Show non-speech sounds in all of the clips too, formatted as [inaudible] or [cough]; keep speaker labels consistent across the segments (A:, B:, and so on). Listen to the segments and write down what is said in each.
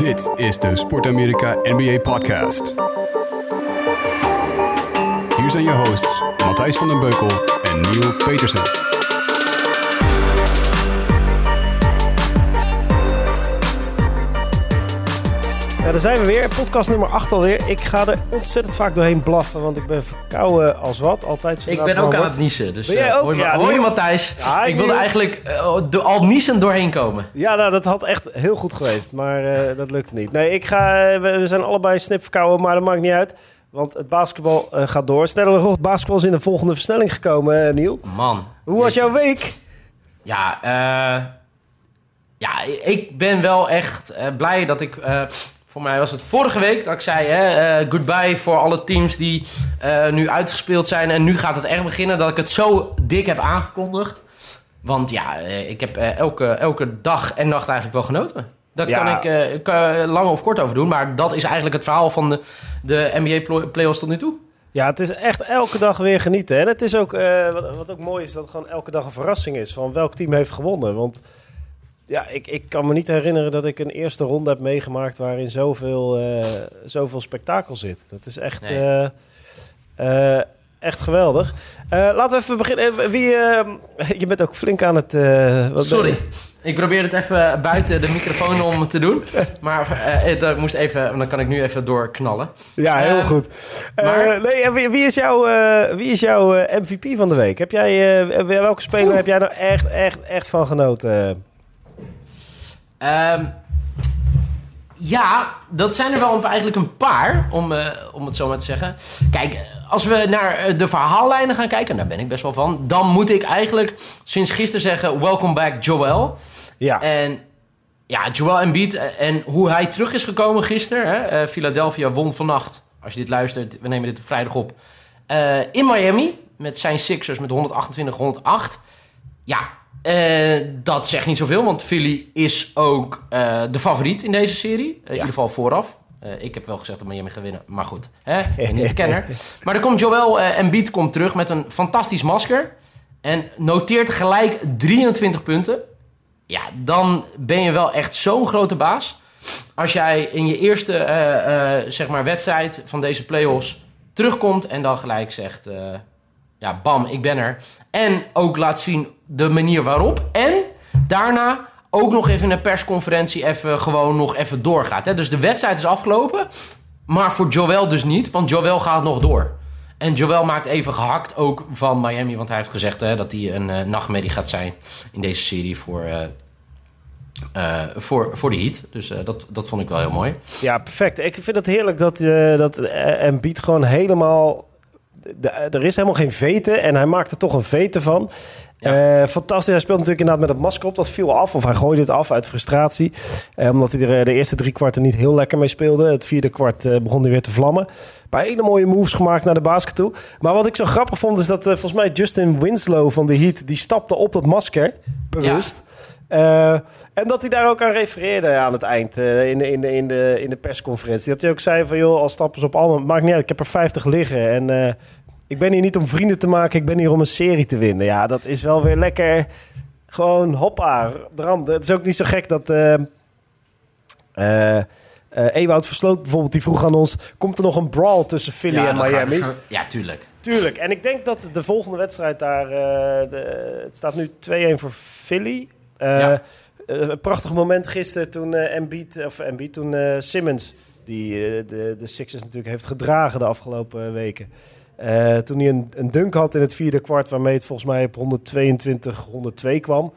A: Dit is de Sport Amerika NBA Podcast. Hier zijn je hosts Matthijs van den Beukel en Neil Petersen.
B: Ja, daar zijn we weer. Podcast nummer 8 alweer. Ik ga er ontzettend vaak doorheen blaffen, want ik ben verkouden als wat. Altijd
C: Ik ben ook aan het niezen. Dus
B: Ben jij
C: eh, hoi,
B: Ja,
C: hoi
B: nu-
C: Matthijs.
B: Ja,
C: ik wilde eigenlijk de- al niezend doorheen komen.
B: Ja, nou, dat had echt heel goed geweest, maar eh, dat lukte niet. Nee, ik ga, we, we zijn allebei snip verkouden, maar dat maakt niet uit. Want het basketbal gaat door. Sneller basketbal is in de volgende versnelling gekomen, Niel.
C: Man.
B: Hoe was jouw week?
C: Ja, eh, ja, ik ben wel echt blij dat ik... voor mij was het vorige week dat ik zei... Hè, eh, goodbye voor alle teams die eh, nu uitgespeeld zijn. En nu gaat het echt beginnen. Dat ik het zo dik heb aangekondigd. Want ja, eh, ik heb elke, elke dag en nacht eigenlijk wel genoten. Daar
B: Ja.
C: kan ik lang of kort over doen. Maar dat is eigenlijk het verhaal van de, de NBA playoffs tot nu toe.
B: Ja, het is echt elke dag weer genieten. En het is ook, wat, wat ook mooi is, dat het gewoon elke dag een verrassing is van welk team heeft gewonnen. Want ja, ik, ik kan me niet herinneren dat ik een eerste ronde heb meegemaakt waarin zoveel, eh, zoveel spektakel zit. Dat is echt,
C: Nee.
B: eh, eh, echt geweldig. Laten we even beginnen. Wie, je bent ook flink aan het... wat
C: Sorry. Ik probeerde het even buiten de microfoon om te doen. [laughs] Maar het, eh, moest even, dan kan ik nu even doorknallen.
B: Ja, heel
C: Eh,
B: goed.
C: Maar-
B: nee, wie, wie is jouw, wie is jouw MVP van de week? Heb jij, welke speler heb jij nou echt, echt, echt van genoten?
C: Ehm, ja, dat zijn er wel eigenlijk een paar, om, eh, om het zo maar te zeggen. Kijk, als we naar eh, de verhaallijnen gaan kijken, daar ben ik best wel van. Dan moet ik eigenlijk sinds gisteren zeggen, welcome back Joel.
B: Ja.
C: En ja, Joel Embiid eh, en hoe hij terug is gekomen gisteren. Hè? Philadelphia won vannacht, als je dit luistert, we nemen dit op vrijdag op. in Miami, met zijn Sixers met 128-108. Ja, eh, dat zegt niet zoveel, want Philly is ook eh, de favoriet in deze serie. Eh, In ieder geval vooraf. Ik heb wel gezegd dat Miami gaat winnen, maar goed. Hè? Ik ben niet de kenner. [laughs] Maar dan komt Joel Embiid komt terug met een fantastisch masker. En noteert gelijk 23 punten. Ja, dan ben je wel echt zo'n grote baas. Als jij in je eerste zeg maar wedstrijd van deze playoffs terugkomt en dan gelijk zegt... ja, bam, ik ben er. En ook laat zien de manier waarop. En daarna ook nog even in een persconferentie even gewoon nog even doorgaat. Hè? Dus de wedstrijd is afgelopen. Maar voor Joel dus niet, want Joel gaat nog door. En Joel maakt even gehakt ook van Miami. Want hij heeft gezegd hè, dat hij een eh, nachtmerrie gaat zijn in deze serie voor, eh, eh, voor, voor de Heat. Dus dat, dat vond ik wel heel mooi.
B: Ja, perfect. Ik vind het heerlijk dat, eh dat Embiid gewoon helemaal... de- er is helemaal geen veten en hij maakt er toch een veten van.
C: Ja.
B: Eh, fantastisch. Hij speelt natuurlijk inderdaad met het masker op. Dat viel af, of hij gooide het af uit frustratie. Eh, omdat hij er eh, de eerste drie kwarten niet heel lekker mee speelde. Het vierde kwart eh, begon hij weer te vlammen. Een paar hele mooie moves gemaakt naar de basket toe. Maar wat ik zo grappig vond, is dat eh, volgens mij Justin Winslow van de Heat... die stapte op dat masker, bewust... Eh, en dat hij daar ook aan refereerde aan het eind eh, in, de, in, de, in, de, in de persconferentie. Dat hij ook zei van, joh, als stappen ze op allemaal, maakt niet uit, ik heb er 50 liggen. En eh, ik ben hier niet om vrienden te maken, ik ben hier om een serie te winnen. Ja, dat is wel weer lekker, gewoon hoppa, dram. Het is ook niet zo gek dat... eh, Ewout Versloot bijvoorbeeld, die vroeg aan ons... komt er nog een brawl tussen Philly en Miami?
C: Ja, tuurlijk.
B: Tuurlijk. En ik denk dat de volgende wedstrijd daar... de, het staat nu 2-1 voor Philly. Eh,
C: Ja.
B: eh, een prachtig moment gisteren toen eh Embiid, of Embiid, toen Simmons... die de, de Sixers natuurlijk heeft gedragen de afgelopen weken... Toen hij een, een dunk had in het vierde kwart... waarmee het volgens mij op 122, 102 kwam...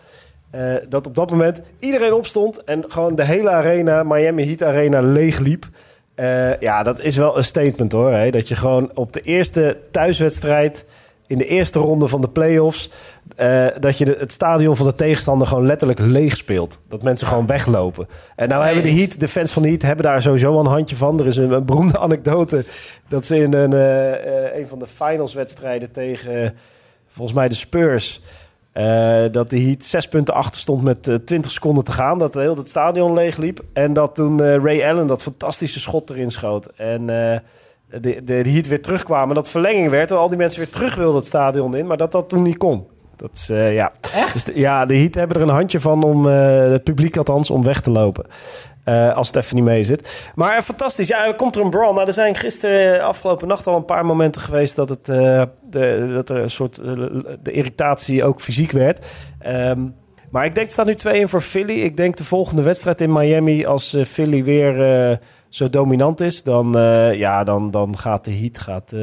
B: dat op dat moment iedereen opstond... en gewoon de hele arena, Miami Heat Arena, leeg liep... Eh, ja, dat is wel een statement hoor. Hè? Dat je gewoon op de eerste thuiswedstrijd in de eerste ronde van de playoffs... eh dat je de- het stadion van de tegenstander gewoon letterlijk leeg speelt. Dat mensen gewoon weglopen. En nou hebben de Heat, de fans van de Heat, hebben daar sowieso wel een handje van. Er is een, een beroemde [laughs] anekdote dat ze in een, eh, eh, een van de finalswedstrijden tegen, eh, volgens mij de Spurs... dat de Heat zes punten achter stond met eh, 20 seconden te gaan. Dat heel het stadion leeg liep. En dat toen Ray Allen dat fantastische schot erin schoot. En de, de, de Heat weer terugkwamen. Dat verlenging werd. En al die mensen weer terug wilden het stadion in. Maar dat dat toen niet kon. Dat is, eh, ja.
C: Echt?
B: Dus de- ja, de Heat hebben er een handje van om, eh, het publiek althans, om weg te lopen. Eh, als het even niet mee zit. Maar fantastisch. Ja, er komt er een brawl. Nou, er zijn gisteren, afgelopen nacht, al een paar momenten geweest dat, het, de, dat er een soort de irritatie ook fysiek werd. Ehm, maar ik denk, het staat nu 2-1 voor Philly. Ik denk de volgende wedstrijd in Miami, als Philly weer zo dominant is, dan, ja, dan, dan gaat de Heat. Gaat,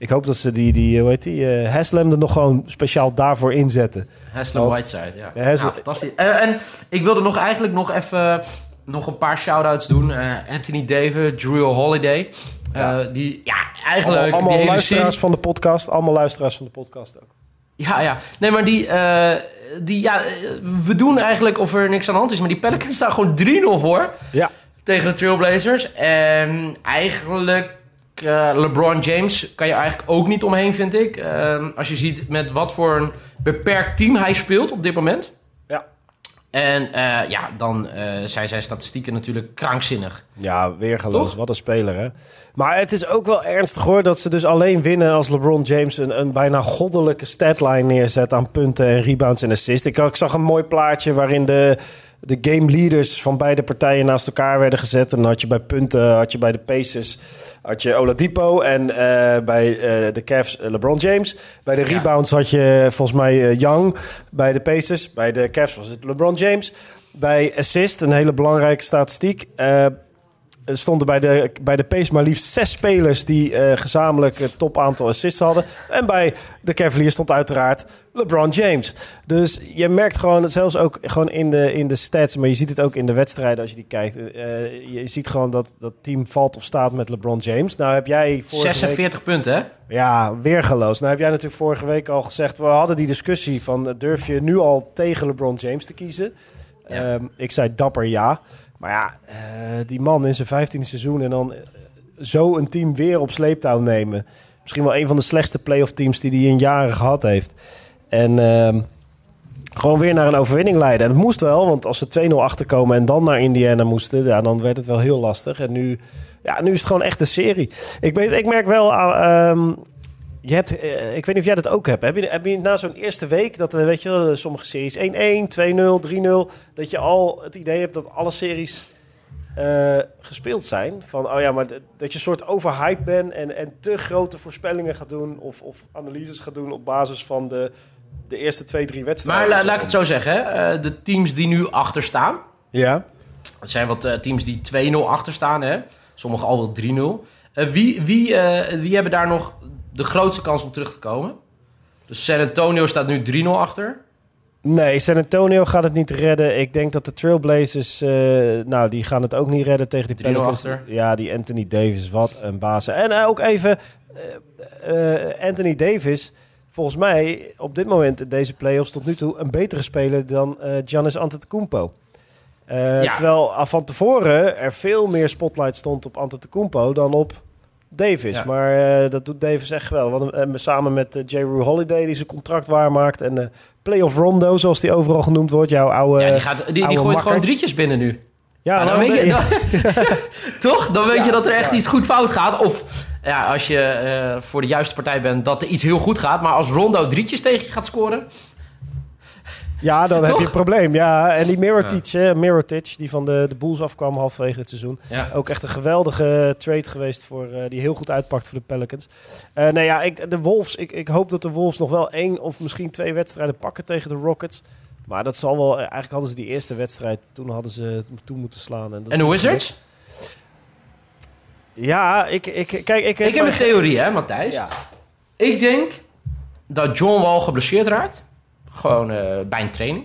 B: ik hoop dat ze die, die hoe heet die, eh, Haslem er nog gewoon speciaal daarvoor inzetten.
C: Haslem
B: Oh.
C: Whiteside, ja.
B: Ja,
C: fantastisch. Eh, en ik wilde nog eigenlijk nog even nog een paar shout-outs doen. Eh, Anthony Davis, Drew Holiday. Eh, Die, ja, eigenlijk...
B: allemaal
C: die
B: allemaal luisteraars van de podcast. Allemaal luisteraars van de podcast ook.
C: Ja, ja. Nee, maar die... eh, die ja, eh, we doen eigenlijk of er niks aan de hand is. Maar die Pelicans staan gewoon 3-0 voor.
B: Ja.
C: tegen de Trailblazers. En eigenlijk, eh, LeBron James kan je eigenlijk ook niet omheen, vind ik. Ehm, als je ziet met wat voor een beperkt team hij speelt op dit moment.
B: Ja.
C: En eh, ja, dan eh, zijn zijn statistieken natuurlijk krankzinnig.
B: Ja, weergeloos.
C: Toch?
B: Wat een speler, hè? Maar het is ook wel ernstig, hoor, dat ze dus alleen winnen als LeBron James een, een bijna goddelijke statline neerzet aan punten en rebounds en assists. Ik, ik zag een mooi plaatje waarin de, de game leaders van beide partijen naast elkaar werden gezet. En dan had je bij punten, had je bij de Pacers, had je Oladipo en eh, bij eh, de Cavs eh, LeBron James. Bij de
C: Ja.
B: rebounds had je volgens mij Young. Bij de Pacers, bij de Cavs was het LeBron James. Bij assist, een hele belangrijke statistiek. Eh, stonden bij de, bij de Pace maar liefst zes spelers die eh, gezamenlijk het top aantal assists hadden. En bij de Cavaliers stond uiteraard LeBron James. Dus je merkt gewoon, zelfs ook gewoon in de, in de stats, maar je ziet het ook in de wedstrijden als je die kijkt. eh, je ziet gewoon dat dat team valt of staat met LeBron James. Nou heb jij vorige week...
C: 46 punten, hè?
B: Ja, weergeloos. Nou heb jij natuurlijk vorige week al gezegd... we hadden die discussie van... durf je nu al tegen LeBron James te kiezen?
C: Ja.
B: Ehm, ik zei dapper ja. Maar ja, eh, die man in zijn 15e seizoen... en dan eh, zo een team weer op sleeptouw nemen. Misschien wel een van de slechtste playoff teams... die hij in jaren gehad heeft. En... ehm, gewoon weer naar een overwinning leiden. En het moest wel, want als ze 2-0 achterkomen en dan naar Indiana moesten, ja, dan werd het wel heel lastig. En nu, ja, nu is het gewoon echt een serie. Ik, weet, ik merk wel, ehm, je hebt, eh, ik weet niet of jij dat ook hebt. Heb je, heb je na zo'n eerste week, dat eh, weet je, wel, sommige series 1-1, 2-0, 3-0, dat je al het idee hebt dat alle series eh, gespeeld zijn. Van, oh ja, maar dat je een soort overhyped bent en, en te grote voorspellingen gaat doen of, of analyses gaat doen op basis van de, de eerste twee, drie
C: Maar
B: wedstrijden.
C: la- laat ik het zo zeggen, hè? Eh, de teams die nu achter staan...
B: Ja.
C: Het zijn wat eh, teams die 2-0 achter staan, hè? Sommigen al wel 3-0. Eh, wie, wie, eh, wie hebben daar nog de grootste kans om terug te komen? Dus San Antonio staat nu 3-0 achter.
B: Nee, San Antonio gaat het niet redden. Ik denk dat de Trailblazers, eh, nou, die gaan het ook niet redden tegen die
C: 3-0
B: Pelicans.
C: achter.
B: Ja, die Anthony Davis, wat een baas. En eh, ook even, eh, Anthony Davis, volgens mij op dit moment in deze playoffs tot nu toe een betere speler dan Giannis Antetokounmpo.
C: Ja.
B: Terwijl ah, van tevoren er veel meer spotlight stond op Antetokounmpo dan op Davis.
C: Ja.
B: Maar eh, dat doet Davis echt wel. Want, eh, samen met uh, J. Rue Holiday die zijn contract waarmaakt. En de Playoff Rondo, zoals die overal genoemd wordt. Jouw oude...
C: ja, die, gaat, die, gooit
B: makker.
C: gewoon drietjes binnen nu.
B: Ja,
C: En dan
B: nou,
C: weet je, dan- [laughs] toch? Dan weet
B: Ja,
C: je dat er echt iets goed fout gaat. Of ja, als je voor de juiste partij bent, dat er iets heel goed gaat. Maar als Rondo drietjes tegen je gaat scoren...
B: ja, dan heb je een probleem. Ja, en die Mirotic, hè, Mirotic, die van de, de Bulls afkwam halverwege het seizoen.
C: Ja.
B: Ook echt een geweldige trade geweest voor, eh, die heel goed uitpakt voor de Pelicans. Eh nee, ja, ik, de Wolves, ik, ik hoop dat de Wolves nog wel één of misschien twee wedstrijden pakken tegen de Rockets. Maar dat zal wel, eigenlijk hadden ze die eerste wedstrijd, toen hadden ze het toe moeten slaan. En, dat is
C: En de Wizards?
B: Ja, ik, ik, kijk, ik,
C: Ik heb een theorie, hè, Matthijs?
B: Ja.
C: Ik denk dat John Wall geblesseerd raakt. Gewoon eh, bij een training.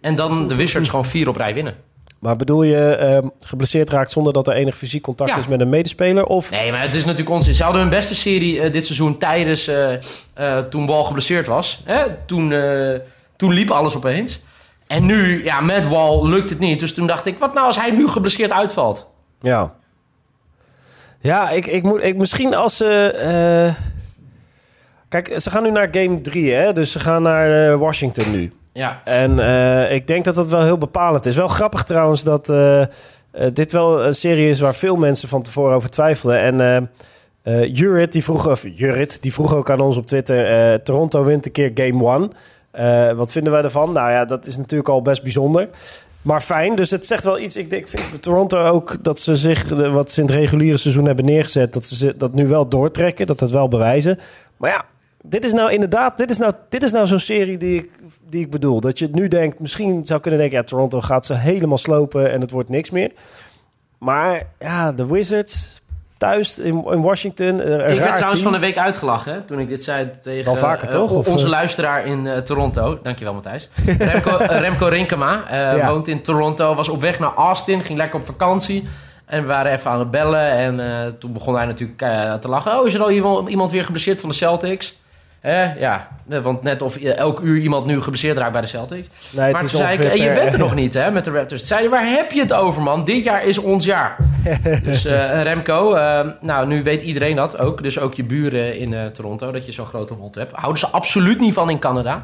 C: En dan de Wizards gewoon vier op rij winnen.
B: Maar bedoel je ehm, geblesseerd raakt zonder dat er enig fysiek contact
C: Ja.
B: is met een medespeler? Of
C: Nee, maar het is natuurlijk onzin. Ze hadden hun beste serie eh, dit seizoen tijdens eh, toen Wall geblesseerd was. Hè? Toen, toen liep alles opeens. En nu, ja, met Wall lukt het niet. Dus toen dacht ik, wat nou als hij nu geblesseerd uitvalt?
B: Ja. Ja, ik, ik moet, ik, misschien als ze... Kijk, ze gaan nu naar game 3, hè? Dus ze gaan naar eh, Washington nu.
C: Ja,
B: En eh, ik denk dat dat wel heel bepalend is. Wel grappig trouwens dat eh, dit wel een serie is waar veel mensen van tevoren over twijfelden. En Jurit, die vroeg, of Jurit, die vroeg ook aan ons op Twitter... Toronto wint een keer Game One. Eh, wat vinden wij ervan? Nou ja, dat is natuurlijk al best bijzonder. Maar fijn, dus het zegt wel iets. Ik, denk- ik vind Toronto ook dat ze zich, wat ze in het reguliere seizoen hebben neergezet... dat ze ze dat nu wel doortrekken, dat dat wel bewijzen. Maar ja, dit is nou inderdaad, dit is nou, dit is nou zo'n serie die ik, die ik bedoel. Dat je het nu denkt, misschien zou kunnen denken... ja, Toronto gaat ze helemaal slopen en het wordt niks meer. Maar ja, de Wizards thuis in, in Washington...
C: Ik werd trouwens
B: team.
C: van de week uitgelachen hè, toen ik dit zei tegen
B: vaker,
C: eh?
B: Of,
C: onze
B: eh?
C: luisteraar in eh, Toronto. Dankjewel Matthijs. [laughs] Remco, Remco Rinkema
B: Ja.
C: woont in Toronto, was op weg naar Austin, ging lekker op vakantie. En we waren even aan het bellen en toen begon hij natuurlijk te lachen. Oh, is er al iemand, iemand weer geblesseerd van de Celtics? Eh, ja, eh, want net of eh, elk uur iemand nu geblesseerd raakt bij de Celtics.
B: Nee, het
C: maar toen zei ik, eh, je bent er nog [laughs] niet hè, met de Raptors. Toen zei hij, waar heb je het over man? Dit jaar is ons jaar. [laughs] dus Remco, nou nu weet iedereen dat ook. Dus ook je buren in Toronto, dat je zo'n grote mond hebt. Houden ze absoluut niet van in Canada.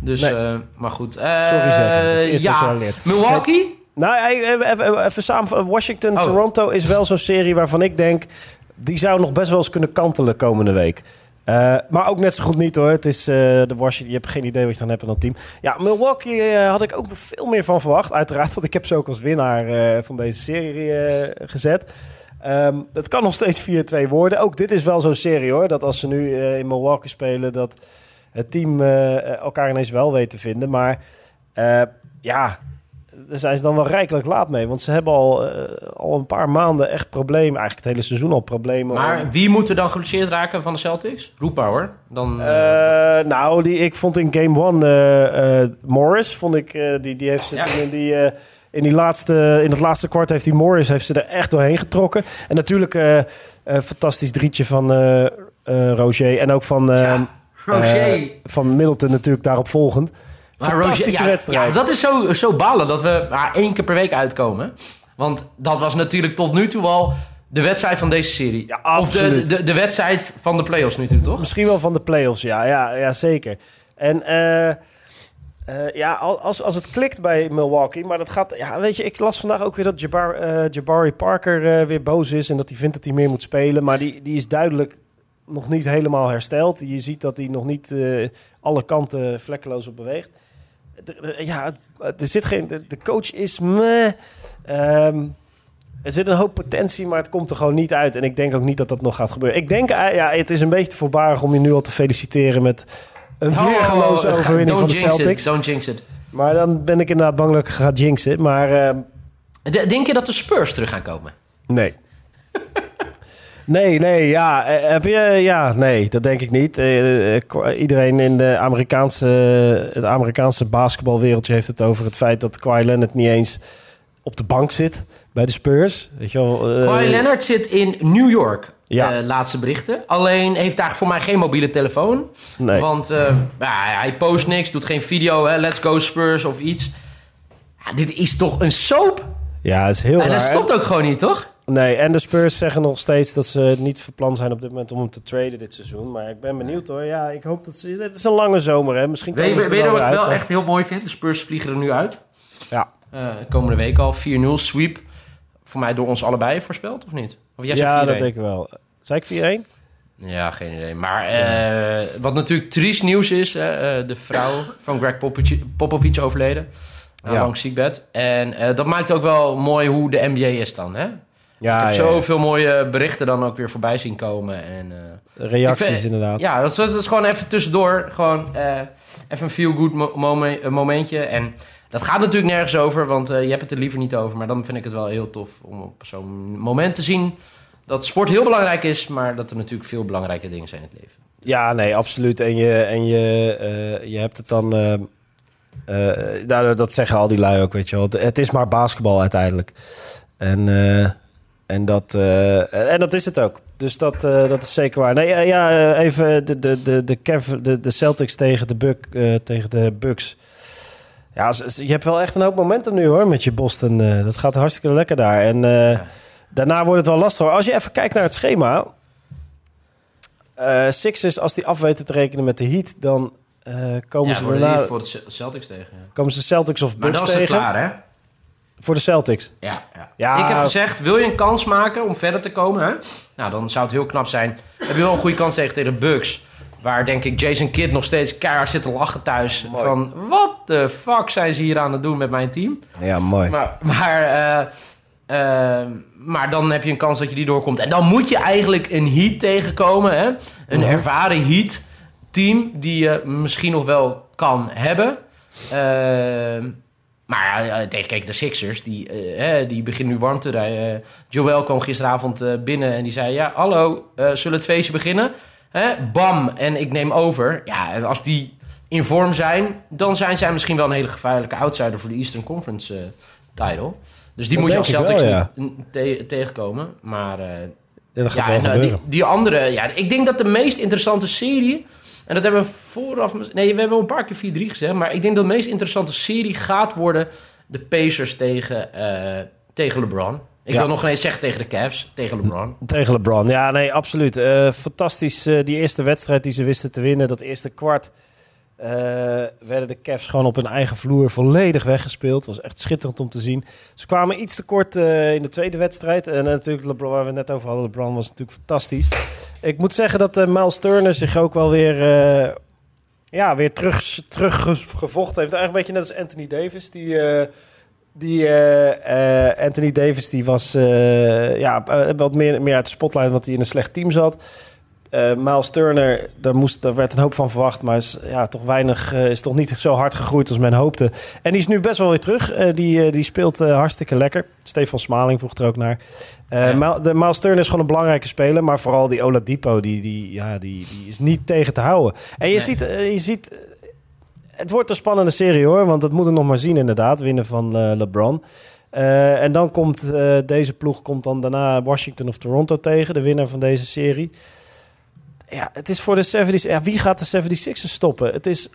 C: Dus,
B: Nee.
C: maar goed.
B: Sorry zeggen, je
C: ja. Milwaukee?
B: Nou, even, even, even samen. Washington,
C: Oh.
B: Toronto is wel zo'n serie waarvan ik denk... die zou nog best wel eens kunnen kantelen komende week. Eh, maar ook net zo goed niet hoor. Het is eh, de Washington. Je hebt geen idee wat je dan hebt in dat team. Ja, Milwaukee eh, had ik ook veel meer van verwacht. Uiteraard, want ik heb ze ook als winnaar van deze serie gezet. Ehm, het kan nog steeds 4-2 worden. Ook dit is wel zo'n serie hoor. Dat als ze nu in Milwaukee spelen, dat het team elkaar ineens wel weet te vinden. Maar ja, daar zijn ze dan wel rijkelijk laat mee. Want ze hebben al, eh, al een paar maanden echt problemen. Eigenlijk het hele seizoen al problemen. om-
C: Maar wie moet er dan geblesseerd raken van de Celtics? Roepbaar hoor. Dan, eh,
B: Eh, nou, die, ik vond in game one Morris, vond ik, die, die heeft ze
C: Ja.
B: in die... in, die laatste, in het laatste kwart heeft die Morris heeft ze er echt doorheen getrokken. En natuurlijk een fantastisch drietje van Roger. En ook van,
C: Ja, Roger.
B: van Middleton natuurlijk daarop volgend.
C: Maar Roger- ja,
B: wedstrijd.
C: Ja, dat is zo, zo balen dat we maar één keer per week uitkomen. Want dat was natuurlijk tot nu toe al de wedstrijd van deze serie.
B: Ja,
C: of de, de, de wedstrijd van de playoffs nu toe, toch?
B: Misschien wel van de playoffs, ja, ja, ja zeker. En eh, eh, ja, al- als, als het klikt bij Milwaukee, maar dat gaat, ja, weet je, ik las vandaag ook weer dat Jabbar, eh, Jabari Parker weer boos is en dat hij vindt dat hij meer moet spelen, maar die, die is duidelijk nog niet helemaal hersteld. Je ziet dat hij nog niet alle kanten vlekkeloos op beweegt. Ja, er zit geen, de, de coach is meh. Ehm, er zit een hoop potentie, maar het komt er gewoon niet uit. En ik denk ook niet dat dat nog gaat gebeuren. Ik denk, eh, ja, het is een beetje te voorbarig om je nu al te feliciteren met een weergeloze
C: Oh,
B: overwinning van de Celtics.
C: It, don't jinx it.
B: Maar dan ben ik inderdaad bang dat ik ga jinxen. Maar ehm,
C: Denk je dat de Spurs terug gaan komen?
B: nee. [laughs] Nee, nee, ja. eh, Heb je, ja, nee, dat denk ik niet. Eh, eh, iedereen in de Amerikaanse, het Amerikaanse basketbalwereldje heeft het over het feit dat Kawhi Leonard niet eens op de bank zit bij de Spurs. Weet je wel? eh,
C: Kawhi Leonard zit in New York.
B: Ja.
C: eh, laatste berichten. Alleen heeft daar voor mij geen mobiele telefoon.
B: Nee.
C: Want eh, ja, hij post niks, doet geen video. Hè, let's go Spurs of iets. Ja, dit is toch een soap?
B: Ja, het is heel
C: en dat
B: raar.
C: stopt ook gewoon niet, toch?
B: Nee, en de Spurs zeggen nog steeds dat ze niet van plan zijn op dit moment om hem te traden dit seizoen. Maar ik ben benieuwd hoor. Ja, ik hoop dat ze... Het is een lange zomer hè. Misschien
C: Weet
B: komen ze
C: weet je wat ik wel echt heel mooi vind? De Spurs vliegen er nu uit.
B: maar-
C: Eh, komende week al 4-0 sweep. Voor mij door ons allebei voorspeld, of niet? Of jij
B: Ja,
C: zegt
B: ja
C: 4-1?
B: dat denk ik wel. Zei ik 4-1?
C: Ja, geen idee. Maar eh, wat natuurlijk triest nieuws is... eh, de vrouw van Greg Popovich, overleden.
B: Ja.
C: lang ziekbed. En dat maakt ook wel mooi hoe de NBA is dan, hè?
B: Ja,
C: ik heb
B: ja, ja.
C: zoveel mooie berichten dan ook weer voorbij zien komen. En, eh,
B: Reacties
C: vind-
B: inderdaad.
C: Ja, dat is, dat is gewoon even tussendoor. Gewoon eh, even een feel-good eh, momentje. En dat gaat natuurlijk nergens over, want je hebt het er liever niet over. Maar dan vind ik het wel heel tof om op zo'n moment te zien... dat sport heel belangrijk is... maar dat er natuurlijk veel belangrijke dingen zijn in het leven.
B: Ja, nee, absoluut. En je, en je, je hebt het dan... nou, dat zeggen al die lui ook, weet je wel. Het, is maar basketbal uiteindelijk. En, en, dat, eh, en dat is het ook. Dus dat, eh, dat is zeker waar. Nee, eh, ja, even de, de, de, de, Kev- de, de Celtics tegen de, Buck, tegen de Bucks. Ja, je hebt wel echt een hoop momentum nu hoor, met je Boston. Dat gaat hartstikke lekker daar. En
C: Ja.
B: daarna wordt het wel lastig. hoor. Als je even kijkt naar het schema... Sixers, als die af weten te rekenen met de Heat... dan komen,
C: Ja,
B: ze daarna,
C: voor de Celtics tegen. ja.
B: komen ze Celtics of
C: Maar
B: Bucks
C: dan is het
B: tegen.
C: klaar, hè?
B: Voor de Celtics.
C: Ja, ja.
B: Ja.
C: Ik heb gezegd, wil je een kans maken om verder te komen? Hè? Nou, dan zou het heel knap zijn. Heb je wel een goede kans tegen, tegen de Bucks. Waar denk ik Jason Kidd nog steeds keihard zit te lachen thuis.
B: Mooi.
C: Van, wat de fuck zijn ze hier aan het doen met mijn team?
B: Ja, mooi.
C: Maar, maar, eh, eh, maar dan heb je een kans dat je die doorkomt. En dan moet je eigenlijk een Heat tegenkomen. Hè? Een
B: Mhm.
C: ervaren Heat team die je misschien nog wel kan hebben. Eh, maar ja, tegen kijk, de Sixers, die, eh, die beginnen nu warm te rijden. Joel kwam gisteravond eh, binnen en die zei... Ja, hallo, eh, zullen het feestje beginnen? Bam, en ik neem over. Ja, en als die in vorm zijn... dan zijn zij misschien wel een hele gevaarlijke outsider... voor de Eastern Conference eh, title. Dus die
B: Dat
C: moet je als
B: wel,
C: Celtics
B: ja.
C: niet te- tegenkomen. Maar eh,
B: Ja, dat gaat
C: ja,
B: wel
C: en, eh,
B: gebeuren.
C: die, die andere... Ja, ik denk dat de meest interessante serie... En dat hebben we vooraf... Nee, we hebben een paar keer 4-3 gezegd. Maar ik denk dat de meest interessante serie gaat worden... de Pacers tegen, eh, tegen LeBron. Ik
B: Ja.
C: wil nog eens zeggen tegen de Cavs. Tegen LeBron. [laughs]
B: Tegen LeBron. Ja, nee, absoluut. Eh, fantastisch. eh, die eerste wedstrijd die ze wisten te winnen, dat eerste kwart. Eh, werden de Cavs gewoon op hun eigen vloer volledig weggespeeld. was echt schitterend om te zien. Ze kwamen iets te kort eh, in de tweede wedstrijd. En natuurlijk, LeBron, waar we het net over hadden, LeBron was natuurlijk fantastisch. Ik moet zeggen dat eh, Miles Turner zich ook wel weer, ja, weer terug, teruggevochten heeft. Eigenlijk een beetje net als Anthony Davis. Die, die Anthony Davis die was ja, wat meer, meer uit de spotlight omdat hij in een slecht team zat. Eh Miles Turner, daar, moest, daar werd een hoop van verwacht, maar is ja, toch weinig, eh, is toch niet zo hard gegroeid als men hoopte. En die is nu best wel weer terug. Eh, die, die speelt hartstikke lekker. Stefan Smaling vroeg er ook naar.
C: Ja.
B: De Miles Turner is gewoon een belangrijke speler, maar vooral die Oladipo, die, die, ja, die, die is niet tegen te houden. En je
C: Nee.
B: ziet, je ziet het wordt een spannende serie hoor, want dat moeten we nog maar zien inderdaad, winnen van LeBron. En dan komt deze ploeg komt dan daarna Washington of Toronto tegen, de winnaar van deze serie. Ja, het is voor de 76 ja, wie gaat de 76ers stoppen? Het is,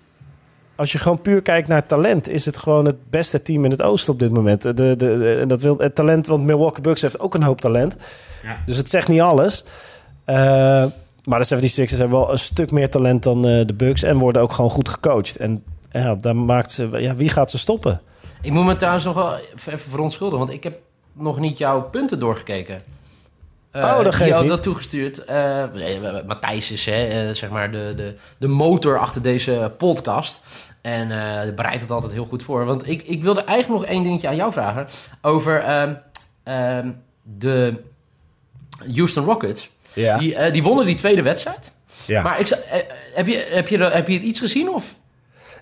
B: als je gewoon puur kijkt naar talent, is het gewoon het beste team in het oosten op dit moment. De, de, de- en dat wil het talent, want Milwaukee Bucks heeft ook een hoop talent.
C: Ja.
B: Dus het zegt niet alles. Eh, maar de 76ers hebben wel een stuk meer talent dan eh, de Bucks en worden ook gewoon goed gecoacht. En ja, daar maakt ze, ja, wie gaat ze stoppen?
C: Ik moet me trouwens nog wel even verontschuldigen, want ik heb nog niet jouw punten doorgekeken. Eh,
B: Oh, dat
C: die had
B: niet.
C: dat toegestuurd. Eh, Matthijs is hè, eh, zeg maar de, de, de motor achter deze podcast. En bereidt het altijd heel goed voor. Want ik, ik wilde eigenlijk nog één dingetje aan jou vragen. Over ehm, ehm, de Houston Rockets.
B: Ja.
C: Die, die wonnen die tweede wedstrijd.
B: ja.
C: Maar ik, heb, je, heb, je, heb je iets gezien? Of?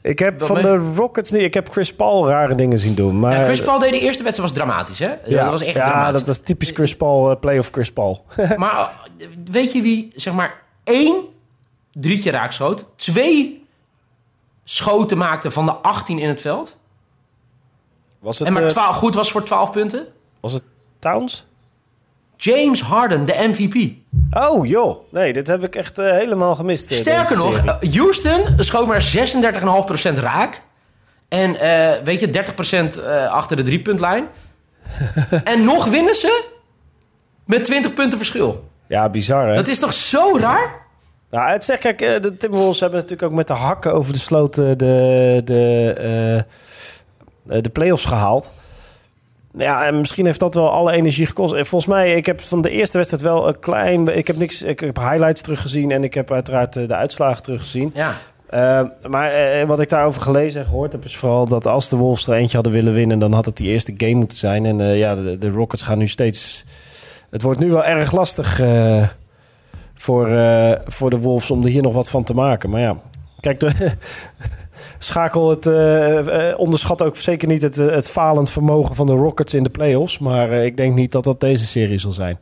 B: Ik heb
C: dat
B: van de Rockets niet, ik heb Chris Paul rare dingen zien doen. Maar,
C: Ja, Chris Paul deed de eerste wedstrijd was dramatisch, hè?
B: Ja,
C: dat was echt
B: ja,
C: dramatisch.
B: dat was typisch Chris Paul, eh, playoff Chris Paul. [laughs]
C: Maar uh, weet je wie, zeg maar, één drietje raakschoot, twee schoten maakte van de 18 in het veld.
B: Was het,
C: en maar
B: eh,
C: 12, goed was voor 12 punten?
B: was het Towns?
C: James Harden, de MVP.
B: Oh joh, nee, dit heb ik echt eh, helemaal gemist. eh,
C: Sterker nog,
B: serie.
C: uh, Houston schoot maar 36,5% raak. En eh, weet je, 30% eh, achter de driepuntlijn. [laughs] en nog winnen ze met 20 punten verschil.
B: ja, bizar hè?
C: Dat is toch zo raar?
B: Nou, het zegt, kijk, eh, de Timberwolves hebben natuurlijk ook met de hakken over de sloot eh, de, de, eh, eh, de play-offs gehaald. Ja, en misschien heeft dat wel alle energie gekost. En volgens mij, ik heb van de eerste wedstrijd wel een klein... Ik heb niks, ik heb highlights teruggezien en ik heb uiteraard eh, de uitslagen teruggezien.
C: Ja.
B: Eh, maar eh, wat ik daarover gelezen en gehoord heb, is vooral dat als de Wolves er eentje hadden willen winnen, dan had het die eerste game moeten zijn. En eh, ja, de, de Rockets gaan nu steeds. Het wordt nu wel erg lastig eh, voor, eh, voor de Wolves om er hier nog wat van te maken. Maar ja, kijk, de, [laughs] schakel het. eh, eh, onderschat ook zeker niet het, eh, het falend vermogen van de Rockets in de playoffs. Maar ik denk niet dat dat deze serie zal zijn.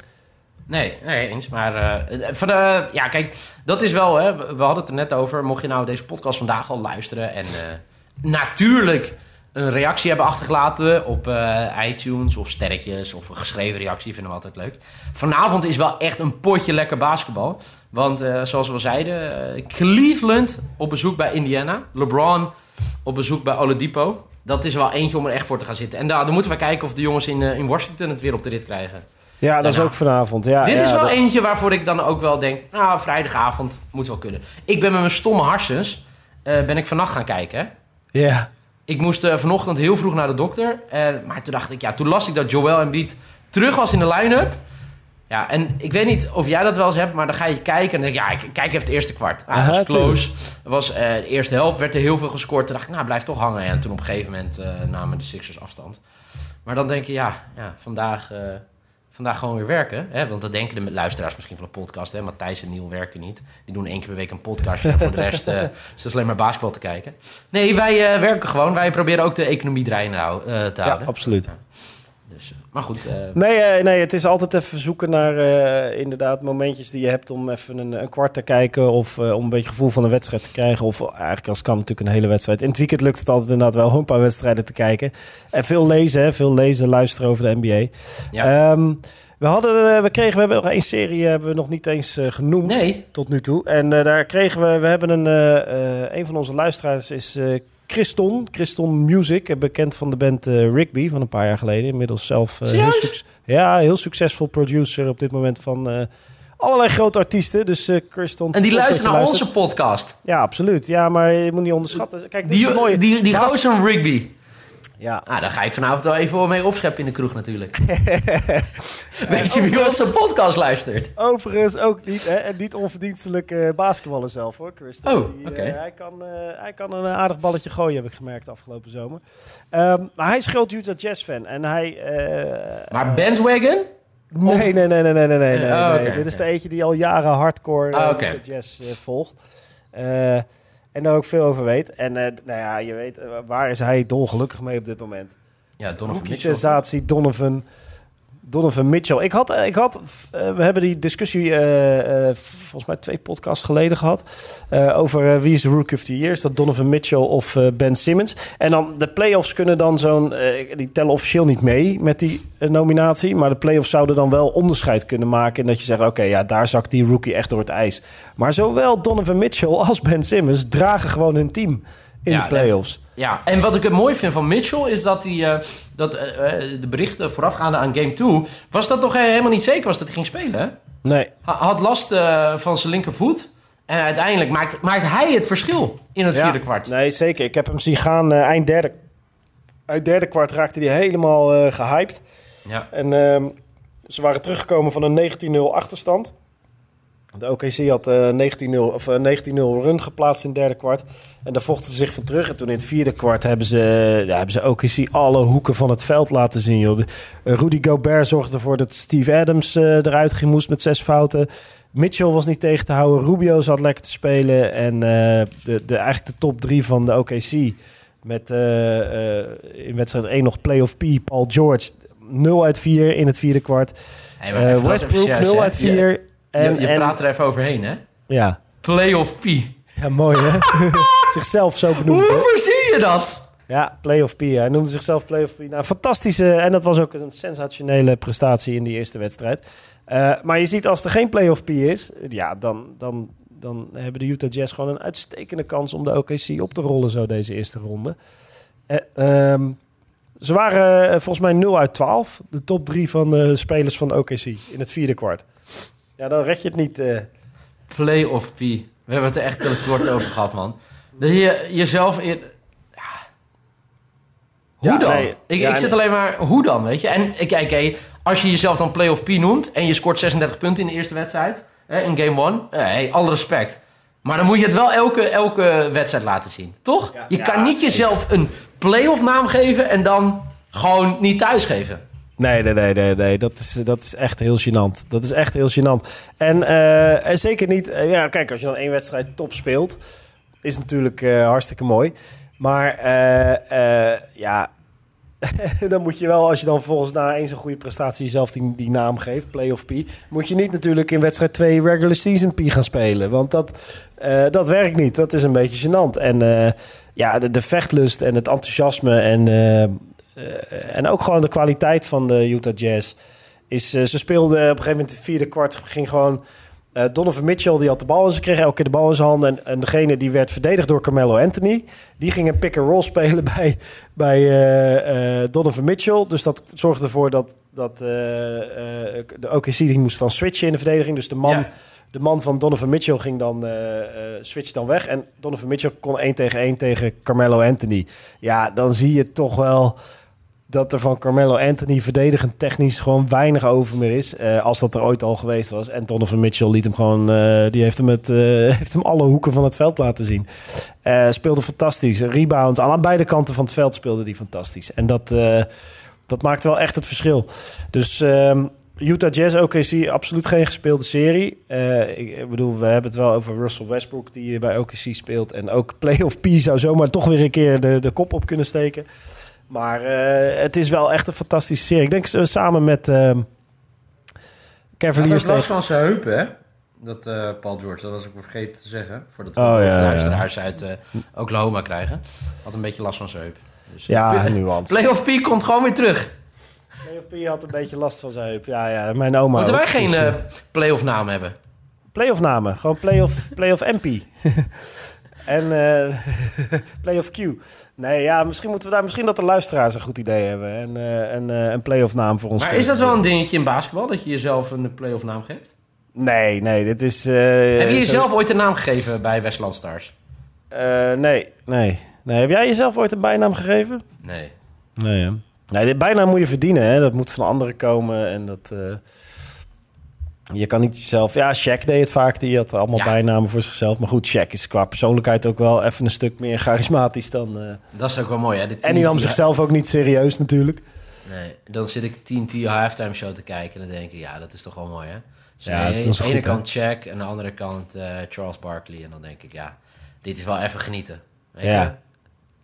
C: Nee, nee, eens. Maar van ja, kijk, dat is wel, hè, we hadden het er net over. Mocht je nou deze podcast vandaag al luisteren en natuurlijk een reactie hebben achtergelaten op eh, iTunes of sterretjes of een geschreven reactie, vinden we altijd leuk. Vanavond is wel echt een potje lekker basketbal. Want eh, zoals we al zeiden, eh, Cleveland op bezoek bij Indiana, LeBron op bezoek bij Oladipo. Dat is wel eentje om er echt voor te gaan zitten. En daar dan moeten we kijken of de jongens in, in Washington het weer op de rit krijgen.
B: Ja, dat is ook vanavond. Ja,
C: Dit
B: ja,
C: is wel
B: dat-
C: eentje waarvoor ik dan ook wel denk... Nou, vrijdagavond moet wel kunnen. Ik ben met mijn stomme harsens... ben ik vannacht gaan kijken. hè.
B: Ja.
C: Ik moest eh, vanochtend heel vroeg naar de dokter. En, maar toen dacht ik, ja, toen las ik dat Joel Embiid terug was in de line-up. Ja, en ik weet niet of jij dat wel eens hebt, maar dan ga je kijken en dan denk je, ja, ik kijk even het eerste kwart. Ah, was close. Het was, eh, de eerste helft werd er heel veel gescoord. Toen dacht ik, nou, blijf toch hangen. En toen op een gegeven moment eh, namen de Sixers afstand. Maar dan denk je, ja, ja vandaag, eh, vandaag gewoon weer werken. Hè? Want dat denken de luisteraars misschien van de podcast. Hè? Matthijs en Niel werken niet. Die doen één keer per week een podcastje. en voor de rest eh, [laughs] is alleen maar basketbal te kijken. Nee, wij eh, werken gewoon. Wij proberen ook de economie draaiende eh, te
B: Ja,
C: houden.
B: absoluut.
C: Dus, eh, maar goed, eh,
B: Nee, eh, nee, het is altijd even zoeken naar inderdaad momentjes die je hebt om even een, een kwart te kijken. Of om een beetje gevoel van een wedstrijd te krijgen. Of eigenlijk als kan natuurlijk een hele wedstrijd. In het weekend lukt het altijd inderdaad wel om een paar wedstrijden te kijken. En veel lezen, hè, veel lezen, luisteren over de NBA.
C: ja.
B: Ehm, we, hadden, we kregen, we hebben nog één serie hebben we nog niet eens genoemd
C: nee,
B: tot nu toe. En daar kregen we, we hebben een, een van onze luisteraars is Christon, Christon Music, eh, bekend van de band eh, Rigby van een paar jaar geleden. Inmiddels zelf eh, heel, ja, heel succesvol producer op dit moment van allerlei grote artiesten. Dus Christon.
C: en die luisteren naar
B: luistert.
C: onze podcast.
B: Ja, absoluut. Ja, maar je moet niet onderschatten. Kijk, is
C: Die,
B: een mooie.
C: die, die gozer Rigby.
B: Ja.
C: Ah, daar ga ik vanavond wel even mee opscheppen in de kroeg natuurlijk. [laughs] Weet je wie onze podcast luistert?
B: Overigens ook niet, hè, en niet onverdienstelijk uh, eh, basketballen zelf hoor, Christen.
C: Oh, oké.
B: Eh, hij, kan, eh, hij kan een aardig balletje gooien, heb ik gemerkt afgelopen zomer. Ehm, maar hij scheelt Utah Jazz fan en hij...
C: maar bandwagon?
B: Nee, nee, nee, nee, nee, nee, nee,
C: oh,
B: nee. Dit is de eentje die al jaren hardcore uh, jazz volgt. En daar ook veel over weet. En eh, nou ja, je weet, eh, waar is hij dolgelukkig mee op dit moment?
C: Ja, Donovan Mitchell.
B: sensatie, Donovan, Donovan Mitchell. Ik had, ik had, eh, we hebben die discussie eh, eh, volgens mij twee podcasts geleden gehad. eh, over wie is de Rookie of the Year. Is dat Donovan Mitchell of Ben Simmons? En dan de playoffs kunnen dan zo'n... die tellen officieel niet mee met die nominatie. Maar de playoffs zouden dan wel onderscheid kunnen maken. En dat je zegt, oké, ja, daar zakt die rookie echt door het ijs. Maar zowel Donovan Mitchell als Ben Simmons dragen gewoon hun team in
C: Ja,
B: de playoffs.
C: Ja, en wat ik het mooi vind van Mitchell is dat hij eh, dat eh, eh, de berichten voorafgaande aan game 2 was dat toch helemaal niet zeker was dat hij ging spelen. hè?
B: Nee,
C: Hij had last van zijn linkervoet en uiteindelijk maakt, maakt hij het verschil in het vierde kwart.
B: Nee, zeker. Ik heb hem zien gaan eind derde. Uit derde kwart raakte hij helemaal eh, gehyped.
C: Ja.
B: En ehm, ze waren teruggekomen van een 19-0 achterstand. De OKC had eh 19-0 of eh, 19-0 run geplaatst in het derde kwart. En daar vochten ze zich van terug. En toen in het vierde kwart hebben ze, ja, hebben ze OKC alle hoeken van het veld laten zien. Joh. De- eh, Rudy Gobert zorgde ervoor dat Steve Adams eh, eruit ging moest met zes fouten. Mitchell was niet tegen te houden. Rubio zat lekker te spelen. En eh, de, de, eigenlijk de top drie van de OKC. Met eh, eh, in wedstrijd 1 nog playoff P. Paul George 0 uit 4 in het vierde kwart.
C: Hey,
B: Eh, Westbrook
C: even serieus,
B: 0
C: hè?
B: uit
C: Je-
B: 4. En,
C: je je
B: en-
C: praat er even overheen, hè?
B: ja.
C: Playoff P.
B: ja, mooi hè? [laughs] Zichzelf zo benoemd. hè?
C: Hoe verzin je dat?
B: Ja, Playoff P. Hij noemde zichzelf Playoff P. Nou, fantastische. En dat was ook een sensationele prestatie in die eerste wedstrijd. Eh, maar je ziet als er geen Playoff P is, ja, dan, dan, dan hebben de Utah Jazz gewoon een uitstekende kans om de OKC op te rollen zo deze eerste ronde. Eh, ehm, ze waren eh, volgens mij 0 uit 12. De top drie van de spelers van de OKC in het vierde kwart. Ja, dan red je het niet. eh.
C: Playoff P. We hebben het er echt te kort over gehad, man. Dat je jezelf... In... Ja. Hoe
B: Ja,
C: dan?
B: nee,
C: ik
B: ja,
C: ik zit alleen maar... Hoe dan, weet je? En kijk, hey, als je jezelf dan Playoff P noemt... en je scoort 36 punten in de eerste wedstrijd... Hè, in game 1... Hey, alle respect. Maar dan moet je het wel elke, elke wedstrijd laten zien. Toch? Je kan niet jezelf een playoff naam geven... en dan gewoon niet thuisgeven.
B: Nee, nee, nee, nee. Dat, is, dat is echt heel gênant. Dat is echt heel gênant. En, eh, en zeker niet... eh, ja, kijk, als je dan één wedstrijd top speelt... is natuurlijk eh, hartstikke mooi. Maar ja... [laughs] dan moet je wel, als je dan volgens na één zo'n goede prestatie jezelf die, die naam geeft, playoff P, moet je niet natuurlijk in wedstrijd 2 regular season P gaan spelen. Want dat, dat werkt niet. Dat is een beetje gênant. En ja, de, de vechtlust en het enthousiasme en, en ook gewoon de kwaliteit van de Utah Jazz is... eh, ze speelden op een gegeven moment in het vierde kwart, ging gewoon... eh, Donovan Mitchell die had de bal en ze kreeg elke keer de bal in zijn handen. En, en degene die werd verdedigd door Carmelo Anthony. Die ging een pick-and-roll spelen [laughs] bij, bij eh, eh, Donovan Mitchell. Dus dat zorgde ervoor dat, dat eh, eh, de OKC die moest dan switchen in de verdediging. Dus de man,
C: Ja.
B: de man van Donovan Mitchell ging dan, eh eh, switch dan weg. En Donovan Mitchell kon 1 tegen 1 tegen Carmelo Anthony. Ja, dan zie je toch wel dat er van Carmelo Anthony verdedigend technisch gewoon weinig over meer is. eh, als dat er ooit al geweest was. En Donovan Mitchell liet hem gewoon, eh, die heeft hem, het, eh, [laughs] heeft hem alle hoeken van het veld laten zien. Speelde fantastisch. Rebounds aan beide kanten van het veld speelde die fantastisch. En dat, dat maakte wel echt het verschil. Dus ehm, Utah Jazz, OKC, absoluut geen gespeelde serie. Ik, ik bedoel, we hebben het wel over Russell Westbrook die bij OKC speelt. En ook [laughs] Playoff P zou zomaar toch weer een keer de, de kop op kunnen steken. Maar eh, het is wel echt een fantastische serie. Ik denk eh, samen met
C: had
B: Cavaliers
C: ook last van zijn heupen, hè? Dat eh, Paul George, dat was ik vergeten te zeggen. Voordat we
B: Oh, ja,
C: uit Oklahoma krijgen. Had een beetje last van zijn heup. Dus,
B: Ja, [laughs] nuance.
C: Playoff P komt gewoon weer terug.
B: Playoff P had een beetje last van zijn heup. Ja, ja, mijn oma
C: Moeten wij geen playoff naam hebben?
B: Playoff namen. Gewoon playoff, playoff MP. [laughs] en eh [laughs] playoff Q. Nee, ja, misschien moeten we daar... Misschien dat de luisteraars een goed idee hebben. En eh, een, eh, een playoff naam voor ons.
C: Maar is dat wel een dingetje in basketbal? Dat je jezelf een playoff naam geeft?
B: Nee, nee, dit is...
C: Heb je
B: zo-
C: jezelf ooit een naam gegeven bij Westland Stars?
B: Nee, nee, nee. Heb jij jezelf ooit een bijnaam gegeven?
C: Nee.
B: Nee, hè? Nee, de bijnaam moet je verdienen, hè. Dat moet van anderen komen en dat... je kan niet jezelf... Ja, Shaq deed het vaak. Die had allemaal
C: Ja.
B: bijnamen voor zichzelf. Maar goed, Shaq is qua persoonlijkheid ook wel even een stuk meer charismatisch dan... eh,
C: Dat is ook wel mooi, hè? De
B: En die nam zichzelf ook niet serieus natuurlijk.
C: Nee, dan zit ik TNT halftime show te kijken en dan denk ik, ja, dat is toch wel mooi, hè? Dus
B: Ja,
C: aan
B: dat
C: de
B: doen ze
C: ene kant Shaq en aan de andere kant eh, Charles Barkley. En dan denk ik, ja, dit is wel even genieten. Weet
B: Ja.
C: Je?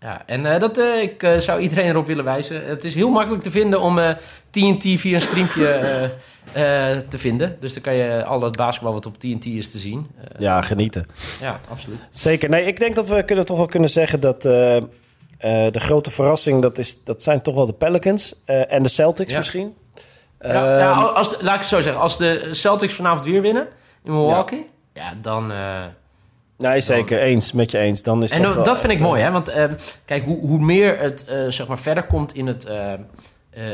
C: Ja, en eh, dat, eh, ik eh, zou iedereen erop willen wijzen. Het is heel makkelijk te vinden om eh, TNT via een streampje [laughs] eh, eh, te vinden. Dus dan kan je al het basketbal wat op TNT is te zien.
B: Ja, genieten.
C: ja, absoluut.
B: Zeker. Nee, ik denk dat we kunnen toch wel kunnen zeggen dat eh, eh, de grote verrassing... Dat, is, dat zijn toch wel de Pelicans eh, en de Celtics
C: Ja.
B: misschien.
C: Ja, ja,
B: Ehm,
C: als, laat ik het zo zeggen. Als de Celtics vanavond weer winnen in Milwaukee, ja, dan... eh,
B: nee, zeker. Eens. Met je eens. Dan is
C: En
B: dat,
C: dat,
B: wel-
C: vind ik mooi, hè? Want eh, kijk, hoe, hoe meer het eh, zeg maar verder komt in het, eh, eh,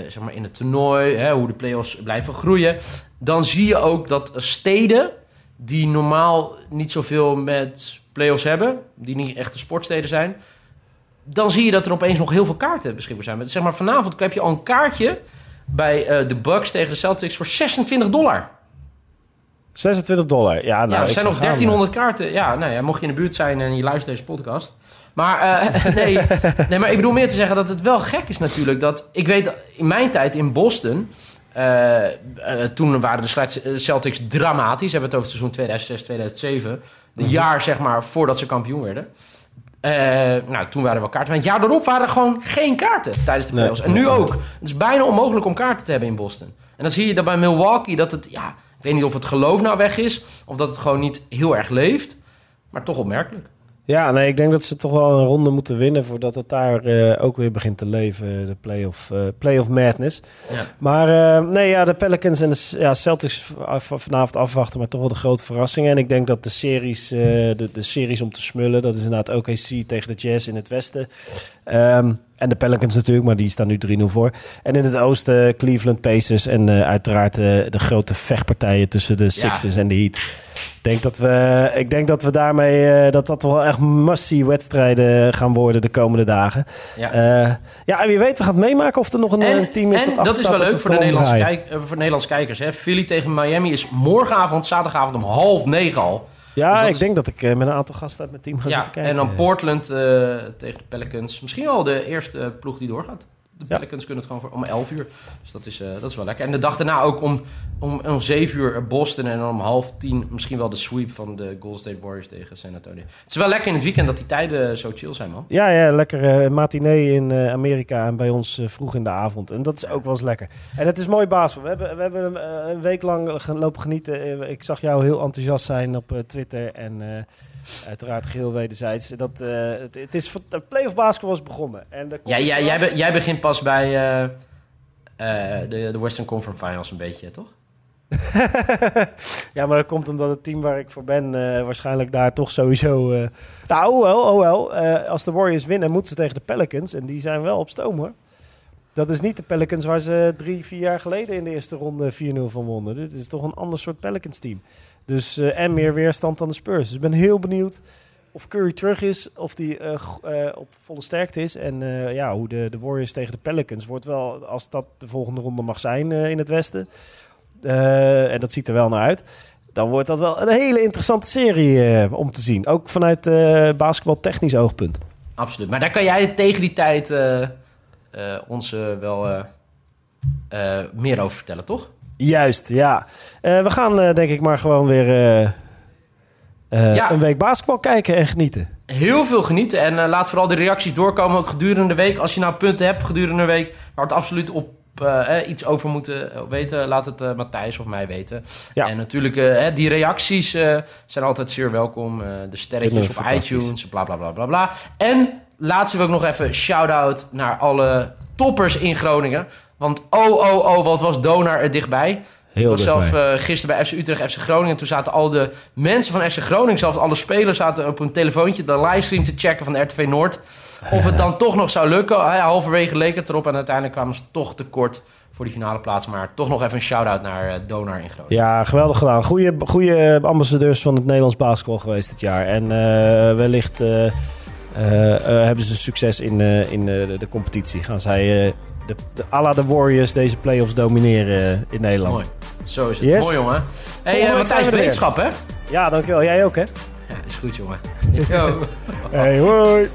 C: zeg maar in het toernooi, hè, hoe de play-offs blijven groeien, dan zie je ook dat steden die normaal niet zoveel met play-offs hebben, die niet echte sportsteden zijn, dan zie je dat er opeens nog heel veel kaarten beschikbaar zijn. Zeg maar, vanavond heb je al een kaartje bij eh, de Bucks tegen de Celtics voor 26 dollar.
B: 26 dollar. Ja, nou,
C: ja, er zijn nog
B: gaan,
C: 1300 kaarten. Ja, nou ja, mocht je in de buurt zijn en je luistert deze podcast. Maar, eh, [laughs] nee, nee, maar ik bedoel meer te zeggen dat het wel gek is natuurlijk. Dat, ik weet, in mijn tijd in Boston... eh, eh, toen waren de eh, Celtics dramatisch. We hebben het over het seizoen 2006, 2007. De jaar, zeg maar, voordat ze kampioen werden. Eh, nou, toen waren er wel kaarten. Maar het jaar erop waren er gewoon geen kaarten tijdens de
B: Nee.
C: playoffs. En nu ook. Het is bijna onmogelijk om kaarten te hebben in Boston. En dan zie je dat bij Milwaukee dat het... Ja, ik weet niet of het geloof nou weg is... of dat het gewoon niet heel erg leeft. Maar toch opmerkelijk.
B: Ja, nee, ik denk dat ze toch wel een ronde moeten winnen... voordat het daar eh, ook weer begint te leven, de playoff, eh playoff madness.
C: Ja.
B: Maar eh, nee, ja, de Pelicans en de ja, Celtics vanavond afwachten... maar toch wel de grote verrassingen. En ik denk dat de series, de, de series om te smullen... dat is inderdaad OKC tegen de Jazz in het westen... Ehm, en de Pelicans natuurlijk, maar die staan nu 3-0 voor. En in het oosten Cleveland Pacers en eh, uiteraard eh, de grote vechtpartijen tussen de Sixers en de Heat. Ik denk dat we, ik denk dat we daarmee eh, dat dat wel echt massie wedstrijden gaan worden de komende dagen.
C: Ja.
B: Ja, en wie weet, we gaan het meemaken of er nog een,
C: En,
B: een team is
C: en
B: dat
C: dat is wel leuk voor de, Nederlandse
B: kijkers.
C: kijk, voor de Nederlandse kijkers. Hè. Philly tegen Miami is morgenavond, zaterdagavond om half negen al.
B: Ja,
C: Dus
B: ik
C: is-
B: denk dat ik eh, met een aantal gasten uit mijn team ga
C: Ja,
B: zitten kijken.
C: en dan Portland eh, tegen de Pelicans. Misschien wel de eerste ploeg die doorgaat. De. Pelicans kunnen het gewoon voor, om 11 uur. Dus dat is, eh, dat is wel lekker. En de dag daarna ook om, om, om 7 uur Boston. En dan om half 10 misschien wel de sweep van de Golden State Warriors tegen San Antonio. Het is wel lekker in het weekend dat die tijden zo chill zijn, man.
B: Ja, ja, lekker eh matinee in eh, Amerika en bij ons vroeg in de avond. En dat is ook wel eens lekker. En het is mooi baas. We hebben, we hebben een week lang lopen genieten. Ik zag jou heel enthousiast zijn op Twitter. En uiteraard geheel wederzijds. Dat, eh, het, het is, de play-off basketbal is begonnen. En de
C: Ja, jij, jij, be- jij begint pas bij eh, eh, de, de Western Conference Finals een beetje, toch? [laughs]
B: ja, maar dat komt omdat het team waar ik voor ben waarschijnlijk daar toch sowieso... nou, oh wel, oh wel. Als de Warriors winnen, moeten ze tegen de Pelicans. En die zijn wel op stoom, hoor. Dat is niet de Pelicans waar ze drie, vier jaar geleden in de eerste ronde 4-0 van wonnen. Dit is toch een ander soort Pelicans team. Dus, eh, en meer weerstand dan de Spurs. Dus ik ben heel benieuwd of Curry terug is, of die eh, eh, op volle sterkte is. En ja, hoe de, de Warriors tegen de Pelicans wordt wel, als dat de volgende ronde mag zijn in het Westen. en dat ziet er wel naar uit. Dan wordt dat wel een hele interessante serie om te zien. Ook vanuit eh basketbal technisch oogpunt.
C: Absoluut. Maar daar kan jij tegen die tijd ons wel meer over vertellen, toch?
B: Juist, ja. Eh, we gaan eh, denk ik maar gewoon weer eh,
C: Ja.
B: een week basketbal kijken en genieten.
C: Heel veel genieten en laat vooral de reacties doorkomen, ook gedurende de week. Als je nou punten hebt gedurende de week waar het absoluut op eh, iets over moeten weten, laat het Matthijs of mij weten.
B: Ja.
C: En natuurlijk, die reacties zijn altijd zeer welkom. De sterretjes op iTunes, bla bla bla bla bla. En laatst wil ik nog even shout-out naar alle toppers in Groningen. Want oh, oh, oh, wat was Donar er dichtbij.
B: Heel
C: ik was zelf eh, gisteren bij FC Utrecht, FC Groningen. Toen zaten al de mensen van FC Groningen, zelfs alle spelers, zaten op een telefoontje de livestream te checken van RTV Noord. Of het dan toch nog zou lukken. Ja, halverwege leek het erop en uiteindelijk kwamen ze toch tekort voor die finale plaats. Maar toch nog even een shout-out naar eh, Donar in Groningen.
B: Ja, geweldig gedaan. Goeie ambassadeurs van het Nederlands basketbal geweest dit jaar. En eh, wellicht hebben ze succes in, eh, in eh, de, competitie. Gaan zij eh, de, de, à la de Warriors deze playoffs domineren eh, in Nederland.
C: Mooi. Zo is het.
B: Yes.
C: Mooi, jongen. Hey, eh,
B: week
C: Matthijs, wetenschap, hè?
B: Ja, dankjewel. Jij ook, hè?
C: Ja, is goed, jongen. [laughs] Yo.
B: Hey, hoi.